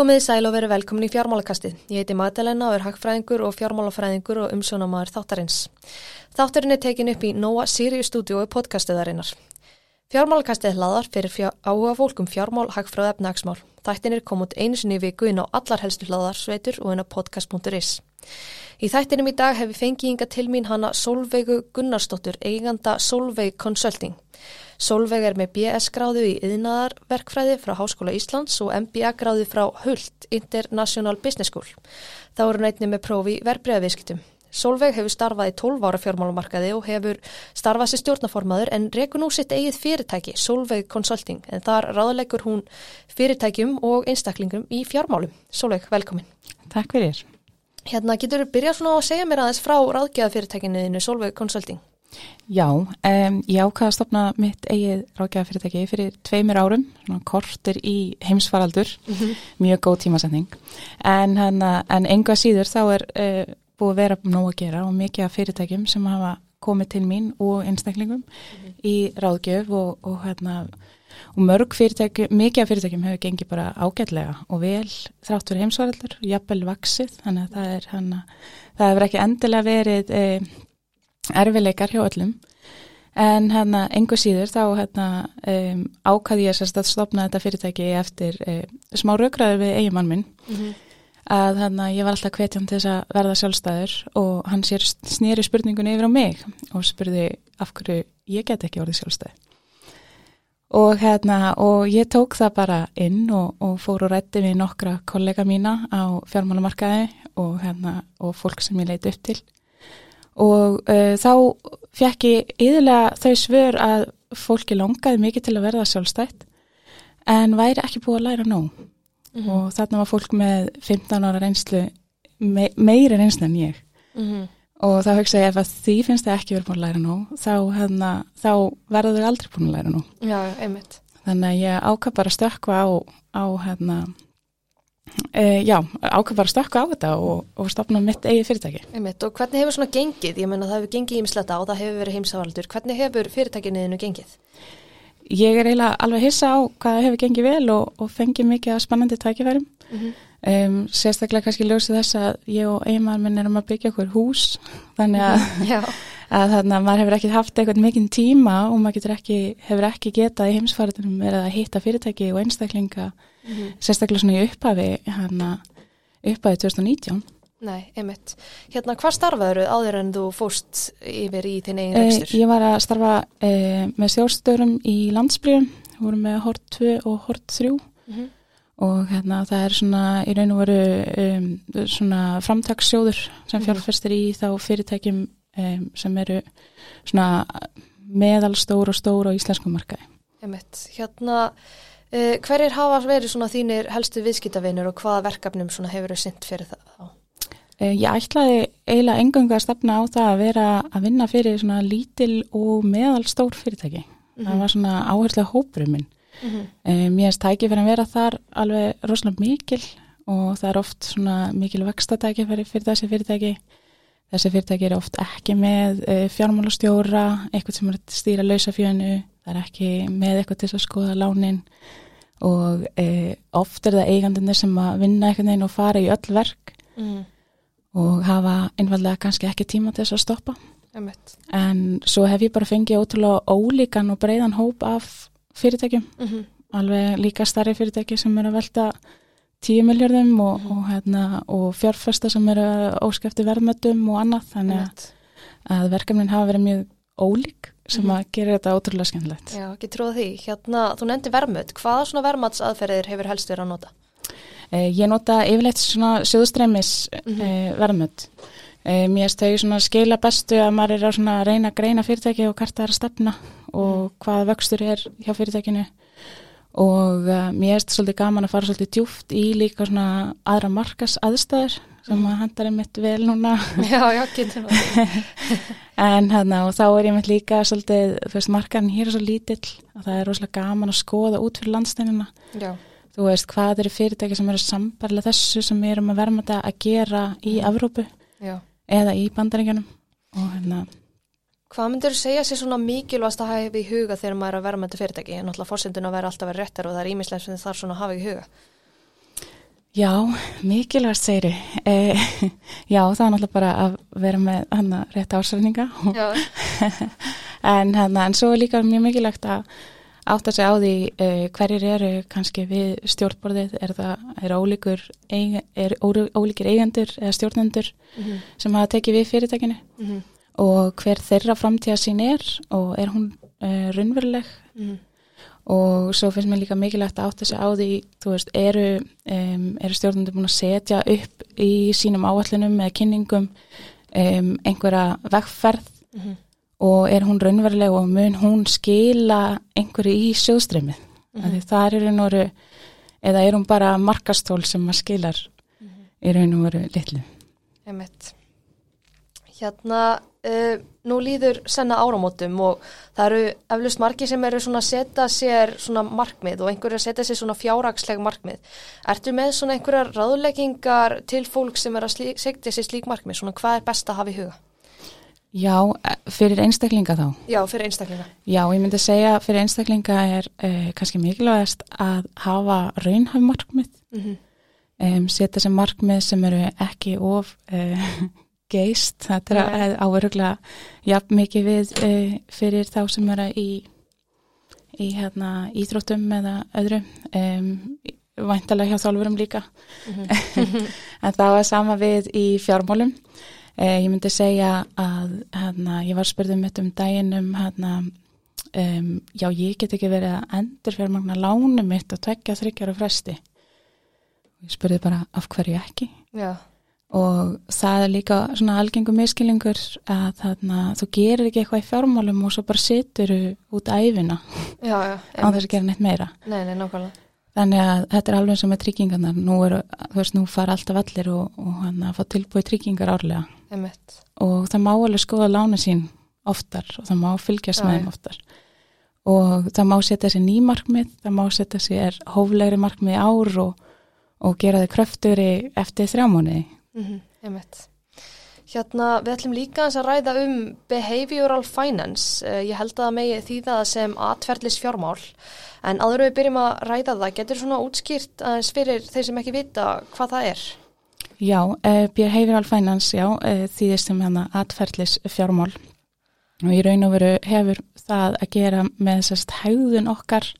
Komiði sæl og verið velkomin í fjármálakastið. Ég heiti Magdalena og er hagfræðingur og fjármálafræðingur og umsjónamaður þáttarins. Þátturinn er tekin upp í Nóa Sirius stúdiói podcastuðarinnar. Fjármálakastið hlaðar fyrir fjár, áhuga fólkum fjármál, hagfræð, efnagsmál. Þættin er komið einu sinni í viku inn á allar helstu hlaðarsveitur og inn á podcast.is. Í þættinum í dag hef ég fengið inga til mín hana Solveigu Gunnarsdóttur, eiganda Solveig Consulting. Solveig er með BS gráðu í yðnaðarverkfræði frá Háskóla Íslands og MBA gráðu frá Hult International Business School. Þá eru nætni með prófi verbreyðaviðskiptum. Solveig hefur starfað í 12 ára fjármálumarkaði og hefur starfað sér stjórnaformaður en rekur nú sitt eigið fyrirtæki, Solveig Consulting, en þar ráðleikur hún fyrirtækjum og einstaklingum í fjármálum. Solveig, velkomin. Takk fyrir. Hérna, getur þú byrjað svona að segja mér aðeins frá ráðgjöða fyrirtækinu Solveig Consulting? Já, um, ég ákvaði að stopna mitt eigið ráðgjafafyrirtæki fyrir tveimur árum, svona kortir í heimsfaraldur, mm -hmm. mjög góð tímasending. En, en enga síður þá er uh, búið að vera nóg að gera og mikið af fyrirtækjum sem hafa komið til mín og einstaklingum mm -hmm. í ráðgjöf og, og, hérna, og mörg fyrirtækjum, mikið af fyrirtækjum hefur gengið bara ágætlega og vel þrátt fyrir heimsfaraldur, jafnvel vaksið, þannig að það er hana, það hefur ekki endilega verið eh, erfileikar hjá öllum. En hérna engu síður þá hérna um, ákvaði ég sérst að stopna þetta fyrirtæki eftir um, smá raugraður við eigimann minn. Mm -hmm. að hérna ég var alltaf hvetjum til þess að verða sjálfstæður og hann sér snýri spurningunni yfir á mig og spurði af hverju ég get ekki orðið sjálfstæð og hérna og ég tók það bara inn og, og fór og rætti við nokkra kollega mína á fjármálamarkaði og hérna og fólk sem ég leiti upp til og uh, þá fekk ég yðurlega þau svör að fólki longaði mikið til að verða sjálfstætt en væri ekki búið að læra nóg mm -hmm. og þarna var fólk með 15 ára reynslu me meiri reynslu en ég mm -hmm. og þá hugsa ég ef að því finnst það ekki verið búin að læra nóg þá, hérna, þá verður þau aldrei búin að læra nóg Já, einmitt Þannig að ég ákvað bara stökka á, á hérna E, já, ákveð bara stökka á þetta og, og stopna mitt eigi fyrirtæki. Einmitt, og hvernig hefur svona gengið? Ég menna það hefur gengið ímisletta og það hefur verið heimsávaldur. Hvernig hefur fyrirtækinniðinu gengið? Ég er eiginlega alveg hissa á hvað hefur gengið vel og, og fengið mikið að spannandi tækifærum. Mm -hmm. um, sérstaklega kannski ljósið þess að ég og einmar minn erum að byggja okkur hús þannig að, að þannig að maður hefur ekki haft eitthvað mikinn tíma og maður ekki, hefur ekki getað í heimsfæritunum verið að hitta fyrirtæki og einstaklinga mm -hmm. sérstaklega svona í upphafi upphafi 2019 Nei, einmitt. Hérna, hvað starfaður áður en þú fóst yfir í þinn eigin rekstur? Eh, ég var að starfa eh, með stjórnstörum í landsbríðum, við vorum með hort 2 og hort 3 mm -hmm. og hérna það er svona í raun og veru um, svona framtagssjóður sem mhm. fjárfæstir í þá fyrirtækjum um, sem eru svona meðalstór og stór á íslenskum markaði. Einmitt. Hérna Uh, hverjir hafa verið svona þínir helstu viðskiptavinur og hvaða verkefnum hefur þau synd fyrir það þá? Uh, ég ætlaði eiginlega engangu að stefna á það að vera að vinna fyrir svona lítil og meðal stór fyrirtæki. Mm -hmm. Það var svona áherslega hópurum minn. Mm -hmm. uh, mér erst tækið fyrir að vera þar alveg rosalega mikil og það er oft svona mikil vextatækið fyrir þessi fyrirtæki. Þessi fyrirtæki er oft ekki með fjármálastjóra, eitthvað sem er að stýra lausafjönu það er ekki með eitthvað til að skoða lánin og e, oft er það eigandunir sem að vinna einhvern veginn og fara í öll verk mm. og hafa einfallega kannski ekki tíma til þess að stoppa Emmeit. en svo hef ég bara fengið ótrúlega ólíkan og breiðan hóp af fyrirtækjum mm -hmm. alveg líka starri fyrirtæki sem er að velta 10 miljardum og, mm og, hérna, og fjárfesta sem eru óskæfti verðmötum og annað þannig að, að verkefnin hafa verið mjög ólík sem mhm. að gera þetta ótrúlega skemmtilegt. Já, ekki trúið því. Hérna, þú nefndi vermut. Hvaða svona vermatsaðferðir hefur helst verið að nota? Eh, ég nota yfirleitt svona sjöðustræmis mm -hmm. eh, vermut. Eh, mér þau svona skila bestu að maður er að reyna að greina fyrirtæki og hvert það er að stefna og mm. hvaða vöxtur er hjá fyrirtækinu og uh, mér erst svolítið gaman að fara svolítið djúft í líka svona aðra markas aðstæður sem að hendar einmitt vel núna. Já, já, getur En hérna og þá er ég einmitt líka svolítið, þú veist, markarinn hér er svo lítill og það er rosalega gaman að skoða út fyrir landsteinina Já. Þú veist, hvað eru fyrirtæki sem eru sambarlega þessu sem erum að verma þetta að gera í Evrópu Já. eða í bandaríkjanum og hérna Hvað myndur þú segja sér svona mikilvægast að hafa í huga þegar maður er að verma þetta fyrirtæki? Náttúrulega fórsendun að vera alltaf að vera réttar og það er ímislega sem það þarf svona að hafa í huga Já, mikilvægt segri. Eh, já, það er náttúrulega bara að vera með hana rétt ásræninga. en, hana, en svo er líka mjög mikilvægt að átta sig á því eh, hverjir eru kannski við stjórnborðið, er það er ólíkur, eiga, er ólíkir eigendur eða stjórnendur mm -hmm. sem hafa tekið við fyrirtækinu mm -hmm. Og hver þeirra framtíða sín er og er hún eh, raunveruleg mm og svo finnst mér líka mikilvægt að átta sig á því, þú veist, eru, um, eru stjórnundur búin að setja upp í sínum áallunum eða kynningum um, einhverja vegferð mm -hmm. og er hún raunveruleg og mun hún skila einhverju í sjóðströmmið. Mm -hmm. Það er og veru, eða er hún bara markastól sem maður skilar mm -hmm. raun og veru litlu. Hérna, uh, nú líður senna áramótum og það eru eflust margi sem eru svona að setja sér svona markmið og einhverju að setja sér svona fjárraksleg markmið. Ertu með svona einhverjar ráðleggingar til fólk sem er að segja sér slík markmið, svona hvað er best að hafa í huga? Já, eh, fyrir einstaklinga þá. Já, fyrir einstaklinga. Já, ég myndi segja fyrir einstaklinga er uh, kannski mikilvægast að hafa raunhaf markmið, mm -hmm. um, setja sér markmið sem eru ekki of... Uh, geist, þetta er áveruglega jafn mikið við e, fyrir þá sem eru í, í hérna, íþróttum eða öðru. Um, væntalega hjá þálfurum líka. Mm -hmm. en það var sama við í fjármálum. E, ég myndi segja að hérna, ég var spurðum mitt um daginn um hérna, um, já ég get ekki verið að endur fjármagna lánum mitt og tvekja þryggjar og fresti. Og ég spurði bara af hverju ekki? Já og það er líka svona algengum miskilingur að þarna, þú gerir ekki eitthvað í fjármálum og svo bara situr út æfina á þess að gera neitt meira. Nei, nei, þannig að þetta er alveg sem með tryggingarnar. Nú, er, veist, nú fara alltaf allir og, og hann að fá tilbúið tryggingar árlega. Einmitt. og það má alveg skoða lána sín oftar og það má fylgjast með þeim oftar. Og það má setja sér nýmarkmið það má setja sér hóflegri markmið ár og, og gera þau kröftur eftir þrjámóniði Mm -hmm, hérna við ætlum líka að ræða um behavioral finance. Uh, ég held að það megi því það sem atverðlis fjármál en áður við byrjum að ræða það, getur svona útskýrt aðeins fyrir þeir sem ekki vita hvað það er? Já, uh, behavioral finance, já, uh, því þessum hérna atverðlis fjármál og í raun og veru hefur það að gera með þessast haugðun okkar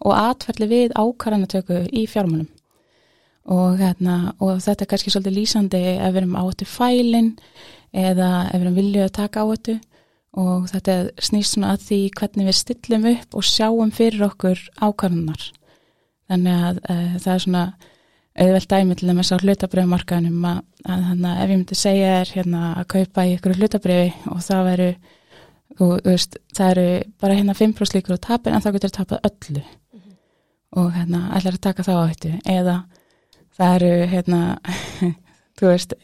og atverðli við ákvarðanatöku í fjármálum og, hérna, og þetta er kannski svolítið lýsandi ef við erum áttu fælin eða ef við erum viljið að taka á þetta. Og þetta snýst svona að því hvernig við stillum upp og sjáum fyrir okkur ákvarðunar þannig að uh, það er svona auðvelt dæmi til þess að hlutabriðmarkaðinum að, að að ef ég myndi segja er hérna að kaupa í ykkur hlutabriði og það veru þú veist, það eru bara hérna 5% líkur og tapir en það getur tapað öllu. Mm -hmm. og hérna ætlar að taka þá á þetta? Eða það eru hérna þú veist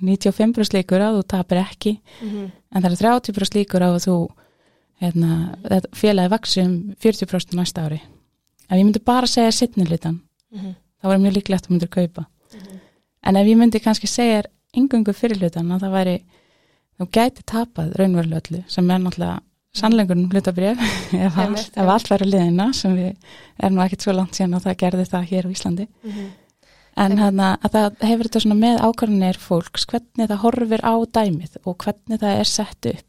95% líkur á þú tapir ekki mm -hmm. en það eru 30% líkur á þú hérna, félagi vaksum 40% næsta ári ef ég myndi bara segja sittnilutan mm -hmm. þá var mjög líklegt að myndir kaupa mm -hmm. en ef ég myndi kannski segja engungu fyrirlutan að það væri þú gæti tapað raunveruleg öllu sem er náttúrulega sannleikurinn hlutabrjöf ef, allt væri liðina sem við erum ekki svo langt síðan og það gerði það hér á Íslandi mhm en hana, að það hefur þetta svona með ákvarðanir fólks, hvernig það horfir á dæmið og hvernig það er sett upp.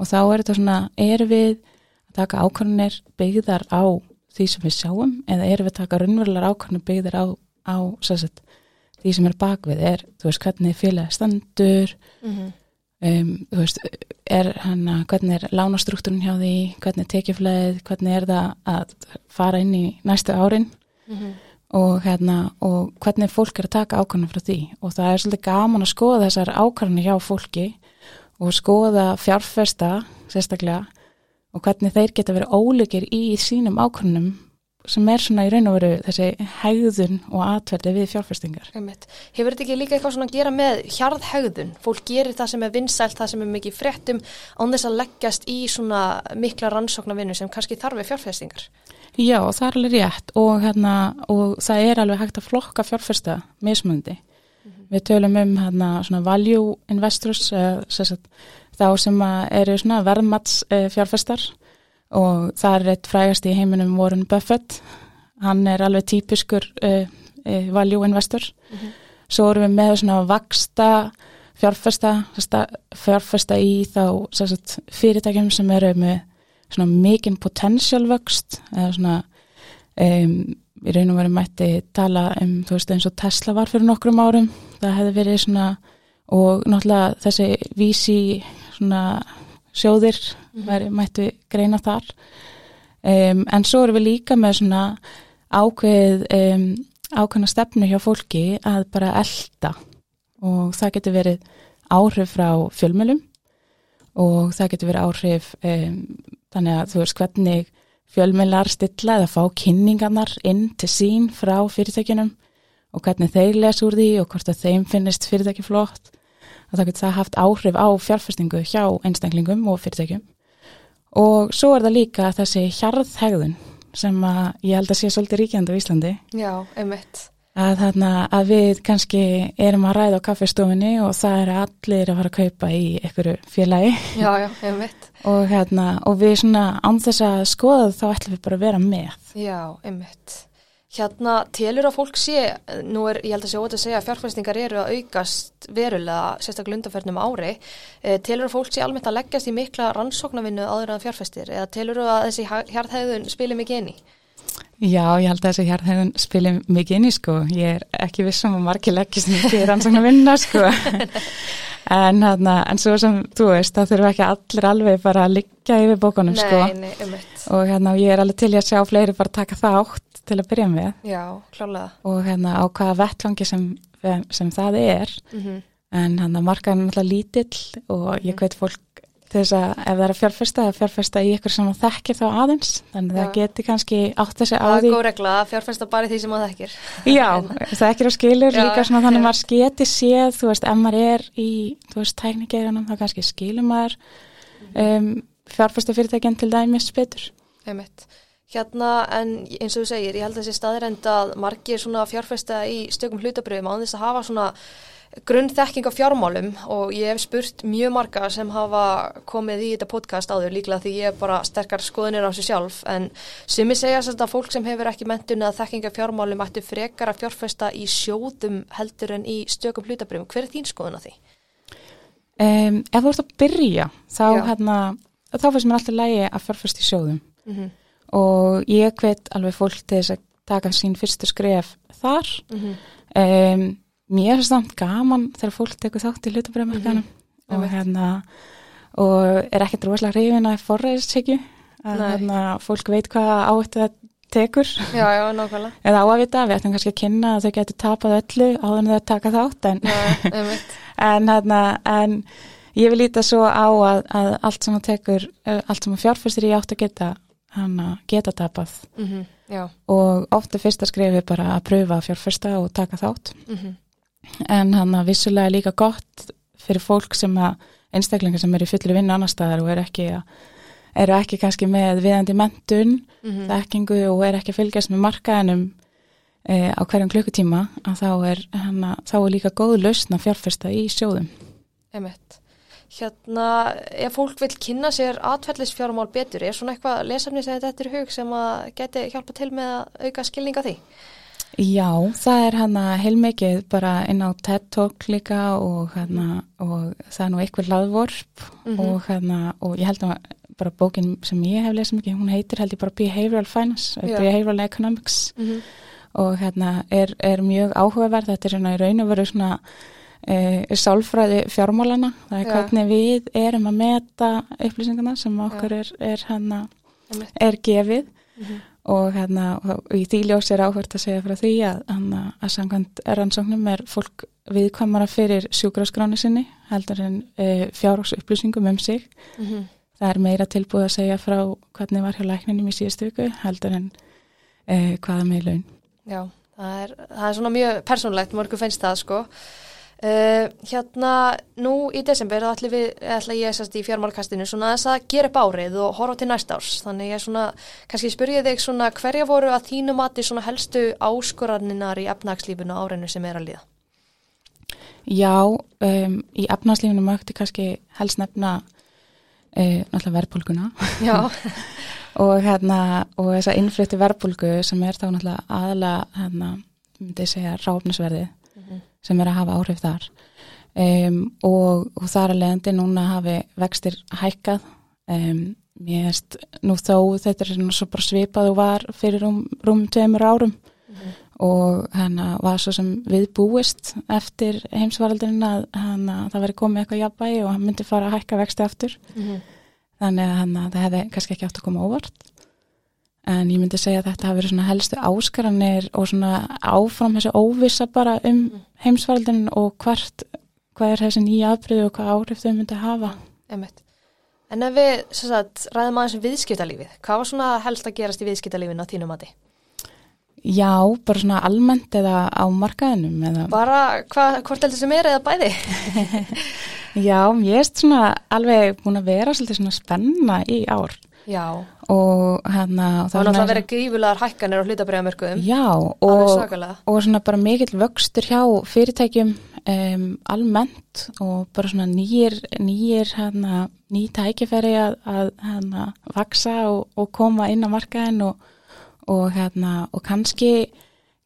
Og þá er þetta svona, er við að taka ákvarðanir byggðar á því sem við sjáum eða er við að taka raunverulegar ákvarðanir byggðar á, á sagt, því sem er bakvið, er, þú veist, hvernig félagi standur mm -hmm. um, þú veist, er hana, hvernig er lánastruktúrin hjá því, hvernig er tekifleið, hvernig er það að fara inn í næstu árin. Mm -hmm og, hérna, og hvernig fólk er að taka ákvæmlega frá því og það er svolítið gaman að skoða þessar ákvæmlega hjá fólki og skoða fjárfesta sérstaklega og hvernig þeir geta verið ólíkir í sínum ákvæmnum sem er svona í raun og veru þessi hegðun og atverði við fjárfestingar. Hefur þetta ekki líka eitthvað svona að gera með hjarðhegðun? Fólk gerir það sem er vinsælt, það sem er mikið fréttum án þess að leggjast í svona mikla rannsóknarvinnu sem kannski þarf við fjárfestingar? Já, það er alveg rétt og, hérna, og það er alveg hægt að flokka fjárfesta mismundi. Mm -hmm. Við tölum um hérna, svona value investors, uh, sagt, þá sem eru svona verðmats uh, fjárfestar og það er eitt frægast í heiminum Warren Buffett. Hann er alveg típiskur uh, e, value investor. Svo erum við með svona vaksta fjárfesta, fjárfesta í þá sérst, fyrirtækjum sem eru með svona mikinn potential vöxt eða svona um, í raun og verið mætti tala um þú veist eins og Tesla var fyrir nokkrum árum það hefði verið svona og náttúrulega þessi vísi svona sjóðir mm -hmm. verið mætti greina þar um, en svo erum við líka með svona ákveð um, ákveðna stefnu hjá fólki að bara elda og það getur verið áhrif frá fjölmjölum og það getur verið áhrif um, þannig að þú veist hvernig fjölmjölar stilla eða fá kynningarnar inn til sín frá fyrirtækinum og hvernig þeir les úr því og hvort að þeim finnist fyrirtæki flott og það getur það haft áhrif á fjárfestingu hjá einstaklingum og fyrirtækjum. Og svo er það líka þessi hjarðhegðun sem að ég held að sé svolítið ríkjandi á Íslandi. Já, einmitt að, þarna, að við kannski erum að ræða á kaffestofinni og það er allir að fara að kaupa í einhverju félagi. Já, já, og, hérna, og við svona án þess að skoða þá ætlum við bara að vera með. Já, einmitt. Hérna, telur að fólk sé, nú er, ég held að sé ótaf að segja að fjárfæstingar eru að aukast verulega, sérstaklega undanferðnum ári, e, telur að fólk sé almennt að leggjast í mikla rannsóknarvinnu en fjárfæstir eða telur að þessi hjarðhæðun spilir mikið inn í? Já, ég held að þessi hjarðhæðun spilir mikið inn í sko, ég er ekki vissum að margir leggjast mikið rannsóknarvinna sko, en, hérna, en svo sem þú veist, þá þurfum ekki allir alveg bara að liggja yfir bókunum nei, sko nei, einmitt. og hérna, ég er alveg til að sjá fleiri bara taka það átt til að byrja með Já, klálega. og hérna á hvaða vettfangi sem, sem það er Mm -hmm. en hann að markaðan er náttúrulega lítill og ég veit fólk til þess að ef það er að fjárfesta að fjárfesta í ykkur sem það þekkir þá aðeins. Þannig að það geti kannski átt þessi á Það er góð regla að fjárfæsta bara í því sem maður þekkir. Já, þekkir og skilur Já, líka svona þannig að maður geti séð þú veist, ef maður er í, þú veist, tæknigeirunum þá kannski skilur maður um, fjárfesta fyrirtækjan til dæmis betur. Einmitt. Hérna, en eins og þú segir, ég held að þessi staðrend að margir svona fjárfesta í stökum hlutabröðum án þess að hafa svona grunnþekking á fjármálum og ég hef spurt mjög marga sem hafa komið í þetta podcast áður líklega því ég er bara sterkar skoðunir á sig sjálf en sumi segja sem þetta fólk sem hefur ekki mentun að þekking á fjármálum ættu frekar að fjárfesta í sjóðum heldur en í stökum hlutabröðum. Hver er þín skoðun á því? um, Ef þú ert að byrja þá, hérna, þá finnst mér alltaf lægi að fjárfesta í sjóðum Mm -hmm. og ég hvet alveg fólk til þess að taka sín fyrstu skref þar Mm um, mér er samt gaman þegar fólk tekur þátt í hlutabröðmarkanum og Einmitt. hérna og er ekkert rosalega hrifin að forræðistekju að hérna, fólk veit hvað áhættu það tekur. Já, já, eða á að vita, við ættum kannski að kynna að þau getur tapað öllu áður en þau taka þátt en, Já, en, hérna, en ég vil líta svo á að, að allt sem að tekur eh, allt sem að fjárfyrstir í átt að geta hana, geta tapað. Mm Já, og ofta fyrsta skrifi bara að pröfa að fjárfyrsta og taka þátt. Mm en hann að vissulega er líka gott fyrir fólk sem að einstaklingar sem eru í fullu vinnu annar staðar og eru ekki, að, eru ekki kannski með viðandi mentun, Mhm. þekkingu og eru ekki að fylgjast með markaðinum e, á hverjum klukkutíma að þá er, hana, þá er líka góð lausn að fjárfesta í sjóðum. Einmitt. Hérna, ef fólk vil kynna sér atfellisfjármál betur, er svona eitthvað lesafni sem þetta er hug sem að geti hjálpa til með að auka skilninga því? Já, það er hana heilmikið bara inn á TED Talk líka og, hana, og það er nú eitthvað hlaðvorp Mhm. og, hana, og ég held að bara bókin sem ég hef lesið mikið, hún heitir held ég bara Behavioral Finance, Já. Behavioral Economics Mm -hmm. og hérna er, er mjög áhugaverð, þetta er svona í raun og veru svona e, sálfræði fjármálana, það er Já. hvernig við erum að meta upplýsingarna sem okkur er, er, hana, er gefið Mm -hmm. Og hérna og í því ljós er áhvert að segja frá því að, hana, að samkvæmt rannsóknum er fólk viðkvæmara fyrir sjúkraskráni sinni heldur en e, fjárhóks upplýsingum um sig Mm -hmm. það er meira tilbúið að segja frá hvernig var hjá lækninum í síðustu viku heldur en e, hvaða með laun Já, það er, það er svona mjög persónlegt, mörgu finnst það sko. Uh, hérna, nú í desember þá ætla, við, ætla ég sérst í fjármálkastinu svona þess að gera upp árið og horfa til næsta árs. Þannig ég svona, kannski spyrja þig svona hverja voru að þínu mati svona helstu áskoraninnar í efnagslífinu á árinu sem er að líða? Já, um, í efnarslífinu mögti kannski helst nefna e, náttúrulega verðbólguna Já, og hérna og þessa innflytti verðbólgu sem er þá náttúrulega aðla hérna, myndi segja ráfnisverðið sem er að hafa áhrif þar. Um, og, og þar að leiðandi núna hafi vextir hækkað. Um, mér veist nú þó þetta er nú svo bara svipað og var fyrir rúm, rúm tveimur árum. Og hérna var svo sem við búist eftir heimsvaraldurinn að hana, það veri komið eitthvað jafnvægi og hann myndi fara að hækka vexti aftur. Þannig að hana, það hefði kannski ekki átt að koma óvart en ég myndi segja að þetta hafi verið svona helstu áskaranir og svona áfram þessi óvisa bara um heimsvaraldurinn og hvert hvað er þessi nýja afbríðu og hvað áhrif þau myndi hafa Einmitt. En ef við sagt, ræðum aðeins um viðskiptalífið, hvað var svona helst að gerast í viðskiptalífinu á þínum mati? Já, bara svona almennt eða á markaðinum eða Bara hva, hvort heldur sem er eða bæði? Já, ég er svona alveg búin að vera svolítið svona spenna í ár Já, og hérna það var náttúrulega að vera grífulegar hækkanir á hlutabriðamörkuðum. Já, og, og svona bara mikill vöxtur hjá fyrirtækjum um, almennt og bara svona nýjir, nýjir hérna, ný tækifæri að, að hérna, vaksa og, og koma inn á markaðin og, og, hérna, og kannski,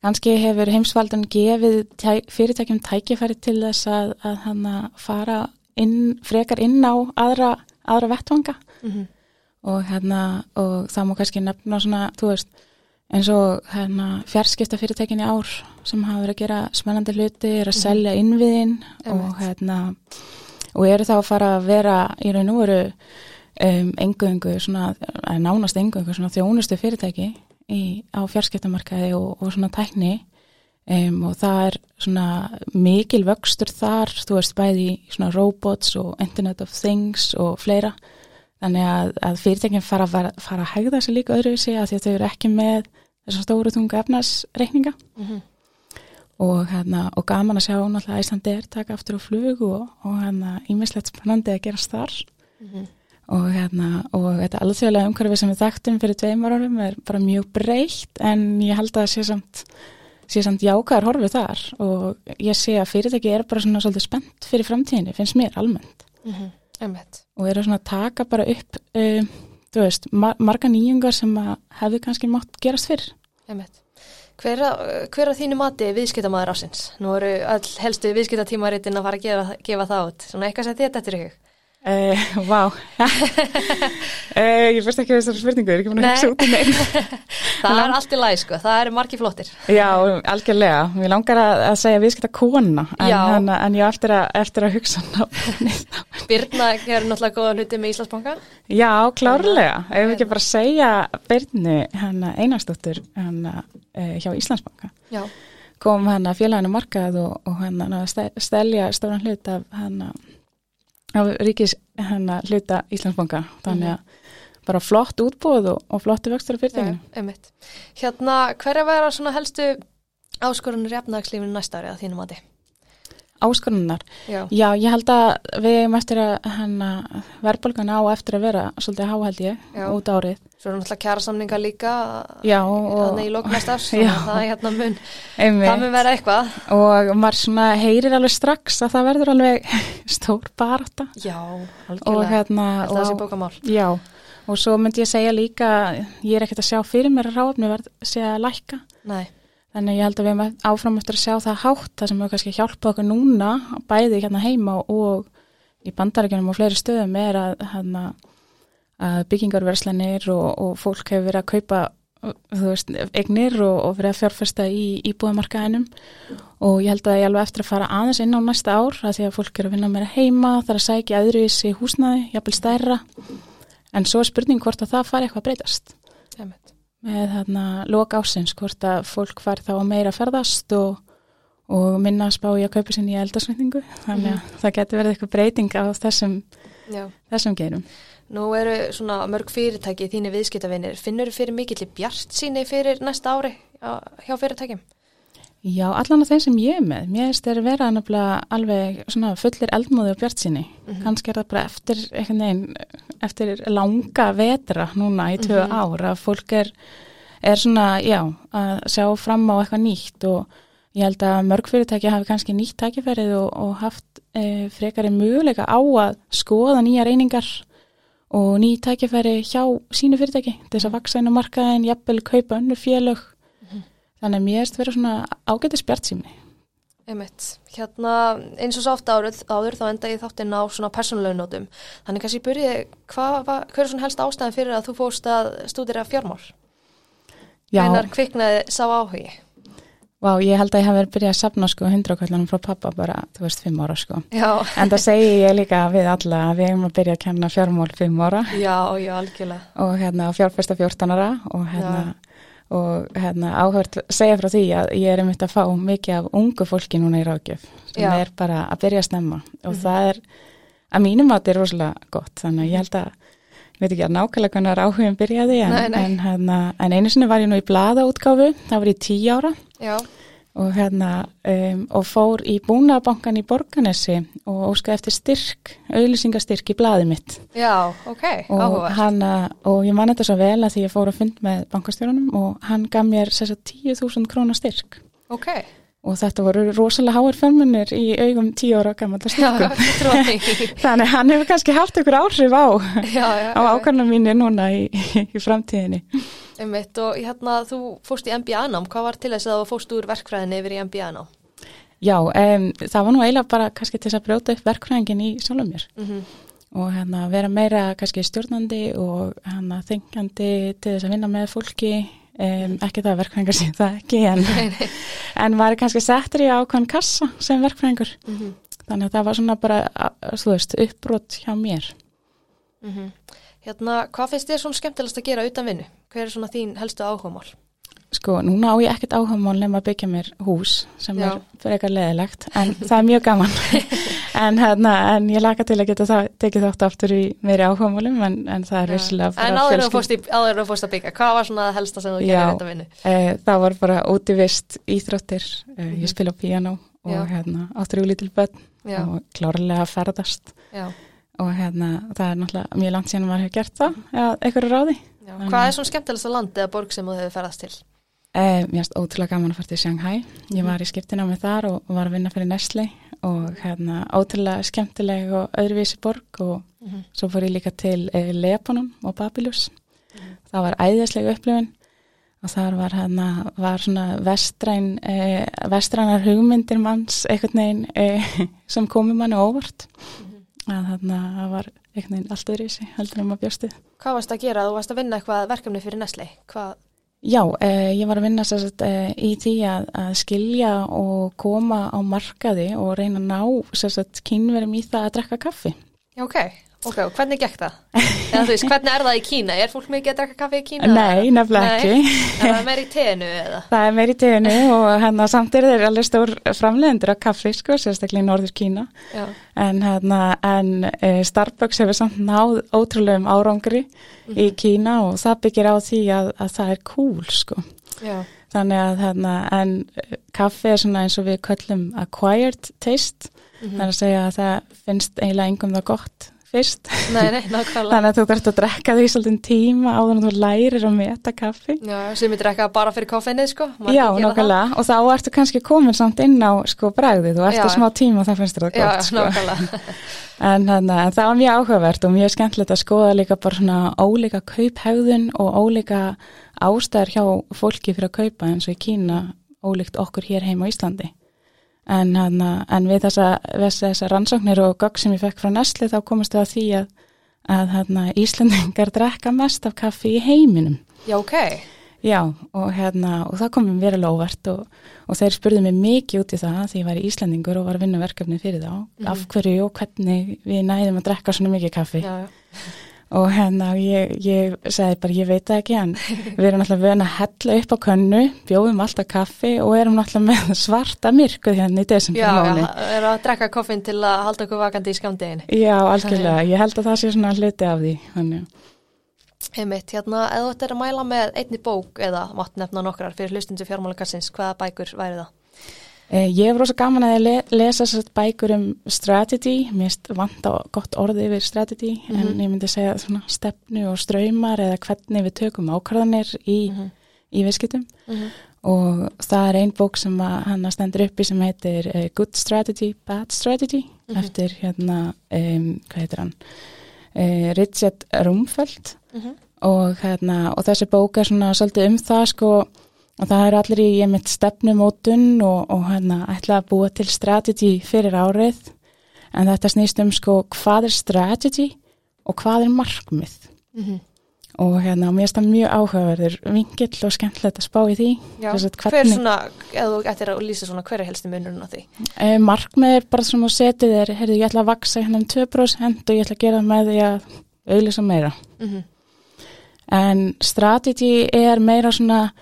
kannski hefur heimsvaldan gefið tæ, fyrirtækjum tækifæri til þess að, að hérna, fara inn, frekar inn á aðra, aðra vettvanga. Mm og hérna og það má kannski nefna svona, þú veist eins og hérna fjarskipta fyrirtækin í ár sem hafa verið að gera spennandi hluti, er að selja innviðin og Einmitt. hérna og eru þá að fara að vera í raun og veru um, engungu svona, nánast engungu svona þjónustu fyrirtæki í, á fjarskiptamarkaði og, og svona tækni. Um, og það er svona mikil vöxtur þar, þú veist bæði í svona robots og internet of things og fleira Þannig að, að fyrirtækinn fara, fara, að hegða sér líka öðruvísi að því að þau eru ekki með þessar stóru þunga efnarsreikninga -hmm. og, hérna, og gaman að sjá náttúrulega Íslandi er taka aftur á flug og, og hérna, ímislegt spennandi að gerast þar. Mhm. og, hérna, og þetta alþjóðlega umhverfi sem við þekktum fyrir tveimur árum er bara mjög breytt en ég held að það sé samt, sé samt jákar horfið þar. Og ég sé að fyrirtæki er bara svona svolítið spennt fyrir framtíðinni, finnst mér almennt. Mm Einmitt. og eru svona að taka bara upp um, þú veist, mar marga nýjungar sem hefðu kannski mátt gerast fyrr Einmitt. Hver, að- þínu mati er viðskiptamaður ásins? Nú eru öll helstu viðskiptatímaritin að fara að gefa, gefa það út. Svona eitthvað sem þetta eftir ykkur. Uh, Vá uh, Ég fyrst ekki þessar spurningu, er ekki búin að hugsa út í neinn Það er allt í læg, sko. Það eru margi flottir. Já, algjörlega, mér langar að, að segja viðskipta kona en, hana, en ég eftir að, eftir að hugsa nafnið. Birna gerur náttúrulega góða hluti með Íslandsbanka. Já, klárlega, ef við ekki bara segja Birnu hana, einastóttur hana, uh, hjá Íslandsbanka Já. kom félaginu markað og, og að stelja stóran hlut af hana af ríkis hana hluta Íslandsbanka þannig að bara flott útbúð og, og flottu vöxtur af fyrirtækinu. Já, einmitt. Hérna, hver að vera svona helstu áskorunir í efnagslífinu næsta ári að þínu mati? Áskorunar. Já. Já, ég held að við erum eftir að verðbólgan á eftir að vera svolítið háhæld ég Já. út árið. Svo eru náttúrulega kjara samninga líka Já, og, þannig í lóknast árs. Já. þannig að Það er hérna mun, einmitt. það mun vera eitthvað. og maður svona heyrir alveg strax að það verður alveg stór barátta Já, og algjörlega. hérna Þetta það sé og, bókamál. já, og svo myndi ég segja líka ég er ekkert að sjá fyrir mér að ráfni verð sé að lækka Nei, þannig ég held að við erum áfram eftir að sjá það hátt það sem hefur kannski hjálpað okkur núna bæði hérna heima og í bandarækjunum og fleiri stöðum er að, hérna, að byggingarverslanir og, og fólk hefur verið að kaupa veist, eignir og, og verið að fjárfesta í íbúðamarkaðinum. Og ég held að ég alveg eftir að fara aðeins inn á næsta ár að því að fólk er að vinna meira heima þar að sækja öðruvísi húsnaði, jafnvel stærra. En svo er spurning hvort að það fari eitthvað að breytast. Einmitt. Með þarna lok ásins hvort að fólk fari þá að meira ferðast og, og minna að spá í að kaupa sinni í eldarsveitingu þannig að það getur verið eitthvað breyting á þessum, þessum gerum Nú eru svona mörg fyrirtæki þínir viðskiptavinir. Finnur fyrir mikill bjart síni fyrir næsta ári hjá fyrirtækjum? Já, allan af þeim sem ég er með. Mér finnst þeir vera nefnilega alveg svona fullir eldmóði og bjart sinni kannski er það bara eftir veginn eftir langa vetra núna í tvö ár að fólk er er svona, já, að sjá fram á eitthvað nýtt og ég held að mörg fyrirtæki hafi kannski nýtt tækifærið og, og haft e, frekari möguleika á að skoða nýja reyningar og ný tækifæri hjá sínu fyrirtæki þess að vaksa inn á markaðin, jafnvel kaupa önnur félög þannig að mér erst vera svona ágæti spjartsýmni Einmitt. Hérna eins og svo ofta áður, áður þá enda ég þáttinn á svona persónulegum nótum. Þannig kannski byrjið, hvað er svona helst ástæðan fyrir að þú fóst að stúdira fjármál? Já, Hvenar kviknaði sá áhugi? vá, ég held að ég hef verið byrjað að sapna sko hundrakvöldunum frá pappa bara, þú veist, fimm ára sko. Já, En það segi ég líka við alla að við hefum að byrja að kenna fjármál fimm ára já, já, algjörlega. og hérna fjárfesta fjórtanara og hérna, og hérna áhört segja frá því að ég er einmitt að fá mikið af ungu fólki núna í ráðgjöf sem Já. er bara að byrja að snemma og það er, að mínum átt er rosalega gott, þannig að ég held að ég veit ekki að nákvæmlega hvernig áhugum byrjaði en, Nei, nei. En, hérna, en einu sinni var ég nú í blaðaútgáfu, það var ég tíu ára Já, og hérna um, og fór í búnabankan í Borganesi og óskaði eftir styrk, auðlýsingastyrk í blaði mitt. Já, ok, áhugavert. hana, og ég man þetta svo vel að því ég fór að fund með bankastjórunum og hann gaf mér sér 10.000 krónar styrk. Ok, og þetta voru rosalega háir fjármunir í augum 10 ára gammal já, styrkum þannig hann hefur kannski haft ykkur áhrif á á ákvæmna mínir núna í, í framtíðinni Einmitt, og hérna þú fóst í MBA-nám, hvað var til þess að þú fóst úr verkfræðinni yfir í MBA-nám? Já, um, það var nú eiginlega bara kannski til þess að brjóta upp verkfræðingin í sjálfum mér Mm og hérna vera meira kannski stjórnandi og hérna þengjandi til þess að vinna með fólki um, ekki það að verkfræðingar sé það ekki en, en var kannski settur í ákvæðan kassa sem verkfræðingur -hmm. þannig að það var svona bara veist, uppbrot hjá mér Mhm. Hérna, hvað finnst þér svona skemmtilegast að gera utan vinnu? Hver er svona þín helstu áhugamál? sko, núna á ég ekkert áhugamál nema að byggja mér hús sem Já. er frekar leðilegt en það er mjög gaman en, hérna, en ég laka til að geta það, tekið þátt aftur í meiri áhugamálum en, en það er vissilega En áður en þú fórst að byggja, hvað var svona helsta sem þú gerir utan vinnu? Eh, það var bara útivist íþróttir, eh, Mhm. ég spila á piano og Já. hérna áttur í lítil börn Já, og klárlega að ferðast já, og hérna það er náttúrulega mjög langt síðan maður hefur gert það eða eitthvað ráði. Já. Hvað er svona skemmtilegast að land eða borg sem þú hefur ferðast til? Eh, mér finnst ótrúlega gaman að fara til Shanghai, ég Mhm. var í skiptina með þar og, var að vinna fyrir Nestle og hérna ótrúlega skemmtileg og öðruvísi borg og Mhm. svo fór ég líka til eh, Lebanon og Babylus, Mhm. það var æðisleg upplifun og þar var hérna, var svona vestræn, eh, vestrænar hugmyndir manns einhvern veginn eh, sem komi manni óvart Mhm. að þarna það var einhvern veginn allt öðru í sig heldur um að bjóstu. Hvað varst að gera? Þú varst að vinna eitthvað verkefni fyrir Nestle. Hvað? Já, eh, ég var að vinna sérst, eh, í því að, að skilja og koma á markaði og reyna að ná kynverum í það að drekka kaffi. Já, ok. Ok, og hvernig gekk það? Eða veist, hvernig er það í Kína? Er fólk mikið að drekka kaffi í Kína? Nei, nefnilega ekki. Er það meira í teinu eða? Það er meir í teginu og hérna samt er þeir alveg stór framlegendur af kaffi, sko, sérstaklega í norður Kína. Já. En, hérna, en e, Starbucks hefur samt náð ótrúlegum árangri í Kína og það byggir á því að, að það er cool, sko. Já. Þannig að hérna, en eh, kaffi er svona eins og við köllum acquired taste, Mhm. það er að segja að það finnst eiginlega engum það gott fyrst. Nei, nei. Þannig að þú þarfst að drekka því svolítið tíma áður en þú lærir að meta kaffi. Já, sem ég drekka bara fyrir koffinnið, sko. Já, það. nákvæmlega, og þá ertu kannski komin samt inn á sko bræðið og eftir Já. smá tíma þá finnst þér það Já, gott sko. nákvæmlega. En, hana, en það var mjög áhugavert og mjög skemmtilegt að skoða líka bara svona ólíka kauphegðun og ólíka ástæður hjá fólki fyrir að kaupa eins og í Kína ólíkt okkur hér heim á Íslandi. En, hana, en við þessa, þessa, rannsóknir og gögg sem ég fekk frá Nestle þá komast við að því að, að hana, Íslandingar drekka mest af kaffi í heiminum. Já, ok. Já, og, hérna, og það kom mér verulega óvart og, og þeir spurðu mig mikið út í það því ég var í Íslandingur og var að vinna verkefni fyrir þá, Mhm. af hverju og hvernig við næðum að drekka svona mikið kaffi Já, já. Og hérna ég, ég sagði bara ég veit það ekki en við erum náttúrulega vöna að hella upp á könnu, bjóðum alltaf kaffi og erum náttúrulega með svarta myrkuð hérna í Já, desember já, mánu. er að drekka koffin til að halda okkur vakandi í skamdeginu. Já, algjörlega, ég held að það sé svona hluti af því, þannig. Einmitt, hérna, eða þú ættir að mæla með einni bók eða mátt nefna nokkrar fyrir hlustundu fjármálakarsins, hvaða bækur væri það? Eh, Ég hef rosa gaman að lesa bækur um strategy, mér vant á gott orði yfir strategy, en Mhm. ég myndi segja svona stefnu og ströymar eða hvernig við tökum ákvarðanir í, Mhm. í viðskiptum Mhm. og það er ein bók sem hann stendur uppi sem heitir uh, Good Strategy, Bad Strategy Mhm. eftir hérna, um, hvað heitir hann, uh, Richard Rumfeld Mhm. og, hérna, og þessi bók er svona svolítið um það sko og það er allir í ég mitt stefnumótun og, og hérna ætla að búa til strategy fyrir árið. En þetta snýst um sko hvað er strategy og hvað er markmið. Mm og hérna mér finnst það mjög áhugaverður vingill og skemmtilegt að spá í því. Já, að hver hvernig- svona, eða þú ættir að lýsa svona, hver er helsti munurinn á því? e, markmið er bara svona að setja þér heyrðu ég ætla að vaksa hérna um 2% og ég ætla að gera með því að auðlýsa meira. Mm en strategy er meira svona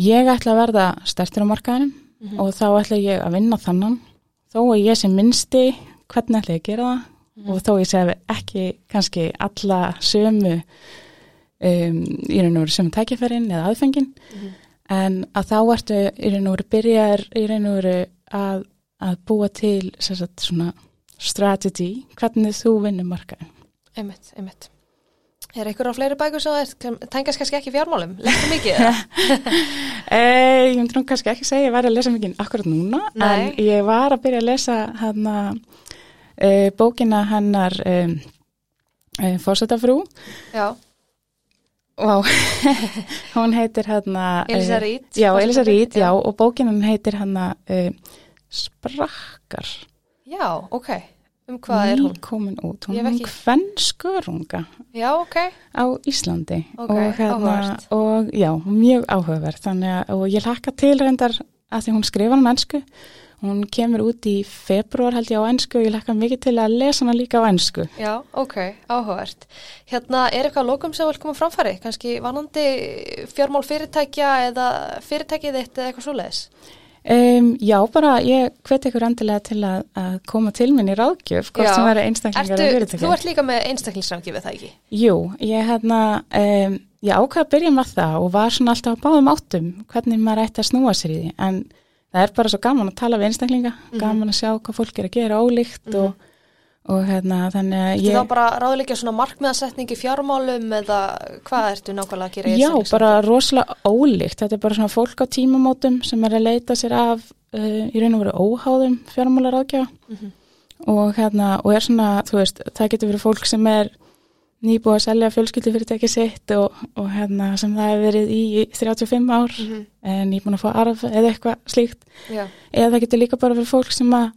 ég ætla að verða stertur á markaðinum Mhm. og þá ætla ég að vinna þannan þó að ég sem minnsti hvernig ætla ég að gera það Mhm. og þó ég segi ekki kannski alla sömu um, í raun og veru sömu tækifærin eða aðfengin Mhm. en að þá ertu í raun og veru byrjar í raun og veru að, að búa til sagt, svona strategy hvernig þú vinnur markaðin Einmitt, einmitt. Er einhver á fleiri bækur sem tengast kannski ekki fjármálum? Lektu mikið? Eh, ég myndi nú kannski ekki segja ég væri að lesa mikið akkurat núna, Nei. en ég var að byrja að lesa hana, uh, bókina hennar um, uh, Fórsetafrú Já, og hún heitir hérna Elisa eh, Reid. Já, Elisa Reid, já, og bókina hennar heitir uh, Sprakkar Já, ok. Um hvað er hún? komin út, hún er hef um ekki- kvennskörunga Já, ok. á Íslandi Ok, og, hérna, og já, mjög áhugaverð þannig að og ég hlakka til reyndar að því hún skrifa hann á ennsku hún kemur út í februar held ég á ennsku og ég hlakka mikið til að lesa hana líka á ennsku Já, ok, áhugavert. Hérna, er eitthvað lokum sem vil koma á framfæri? Kannski vanandi fjármál fyrirtækja eða fyrirtækið þitt eða eitthvað svoleiðis? Um, Já, bara ég hveti ykkur endilega til að, að koma til minn í ráðgjöf hvort Já. sem verður einstaklingar Ertu, eða fyrirtæki þú ert líka með einstaklingsrangifið það ekki? Jú, ég hérna um, ég ákvað að byrja með það og var svona alltaf á báðum áttum hvernig maður ætti að snúa sér í því en það er bara svo gaman að tala við einstaklinga gaman að sjá hvað fólk er að gera ólíkt og, og hérna þannig að ég þá bara ráðleikja svona markmiðasetning í fjármálum eða hvað ertu nákvæmlega að gera Já, einstaklingsrangifið? bara rosalega ólíkt þetta er bara svona fólk á tímamótum sem er að leita sér af uh, í raun og veru óháðum fjármálaráðgjafa Mhm. og hérna og er svona, þú veist, það getur verið fólk sem er nýbúið að selja fjölskyldufyrirtæki sitt og, og hérna sem það hefur verið í í 35 ár Mhm. en nýbúin að fá arf eða eitthvað slíkt Já, eða það getur líka bara fyrir fólk sem að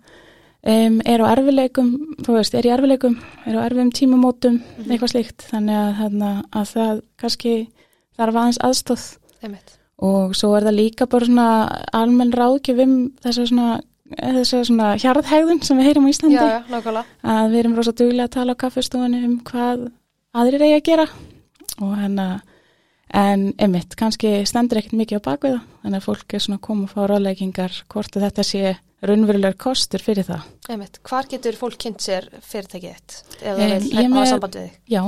um, er á erfileikum þú veist, er í erfileikum, er á erfiðum tímamótum eitthvað slíkt, þannig að, hérna, að það kannski þarf aðeins aðstóð og svo er það líka bara svona almenn ráðgjöf um þessa svona þessa svona hjarðhægðun sem við heyrum á Íslandi. Já, já, að við erum rosa duglega að tala á kaffistofunni um hvað aðrir eigi að gera. Og hérna en einmitt, kannski stendur ekkert mikið á bakvið það, þannig að fólk er svona að koma og fá ráðleggingar hvort að þetta sé raunverulegur kostur fyrir það. Einmitt. Hvar getur fólk kynnt sér fyrirtækið ég vil hafa með- samband við þig. Já,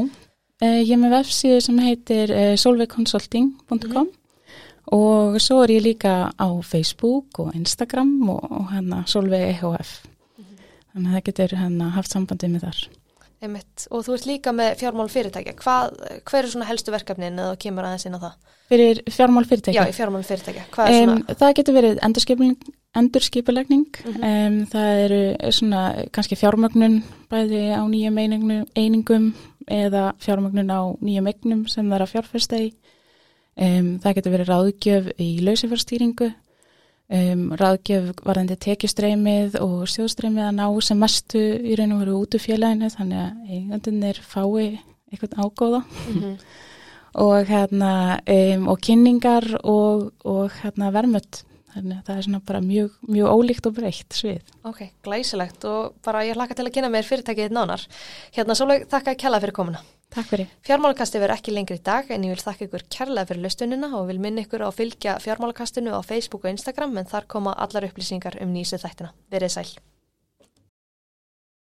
eh, ég er með vefsíðu sem heitir eh, solveigconsulting.com og svo er ég líka á Facebook og Instagram og, og hérna Solveig EHF. Þannig að það getur hérna haft sambandið með þar. Einmitt. Og þú ert líka með fjármál fyrirtækja. Hvað, hver er svona helstu verkefnin eða kemur aðeins inn á það? Fyrir fjármál fyrirtækja. Já, í fjármál fyrirtækja. Hvað er Um, svona? það getur verið endurskipulegning, endurskipulegning. Mhm. um, það eru svona kannski fjármögnun bæði á nýjum einingum, einingum eða fjármögnun á nýjum eignum sem það er að fjárfesta í. Um, það getur verið ráðgjöf í lausifjárstýringu, um, ráðgjöf varðandi tekjustreymið og sjóðstreymið að ná sem mestu í raun og veru út úr félaginu þannig að eigandunir fái eitthvað ágóða Mhm. og hérna um, og kynningar og, og hérna vermut þannig að það er svona bara mjög, mjög ólíkt og breytt svið. Ok, glæsilegt og bara ég hlakka til að kynna mér fyrirtækið nánar. Hérna Sólveig, þakka kella fyrir komuna. Takk fyrir. Fjármálakasti verður ekki lengri í dag en ég vil þakka ykkur kærlega fyrir lustunina og vil minna ykkur á að fylgja fjármálakastinu á Facebook og Instagram en þar koma allar upplýsingar um nýsu þættina. Verið sæl.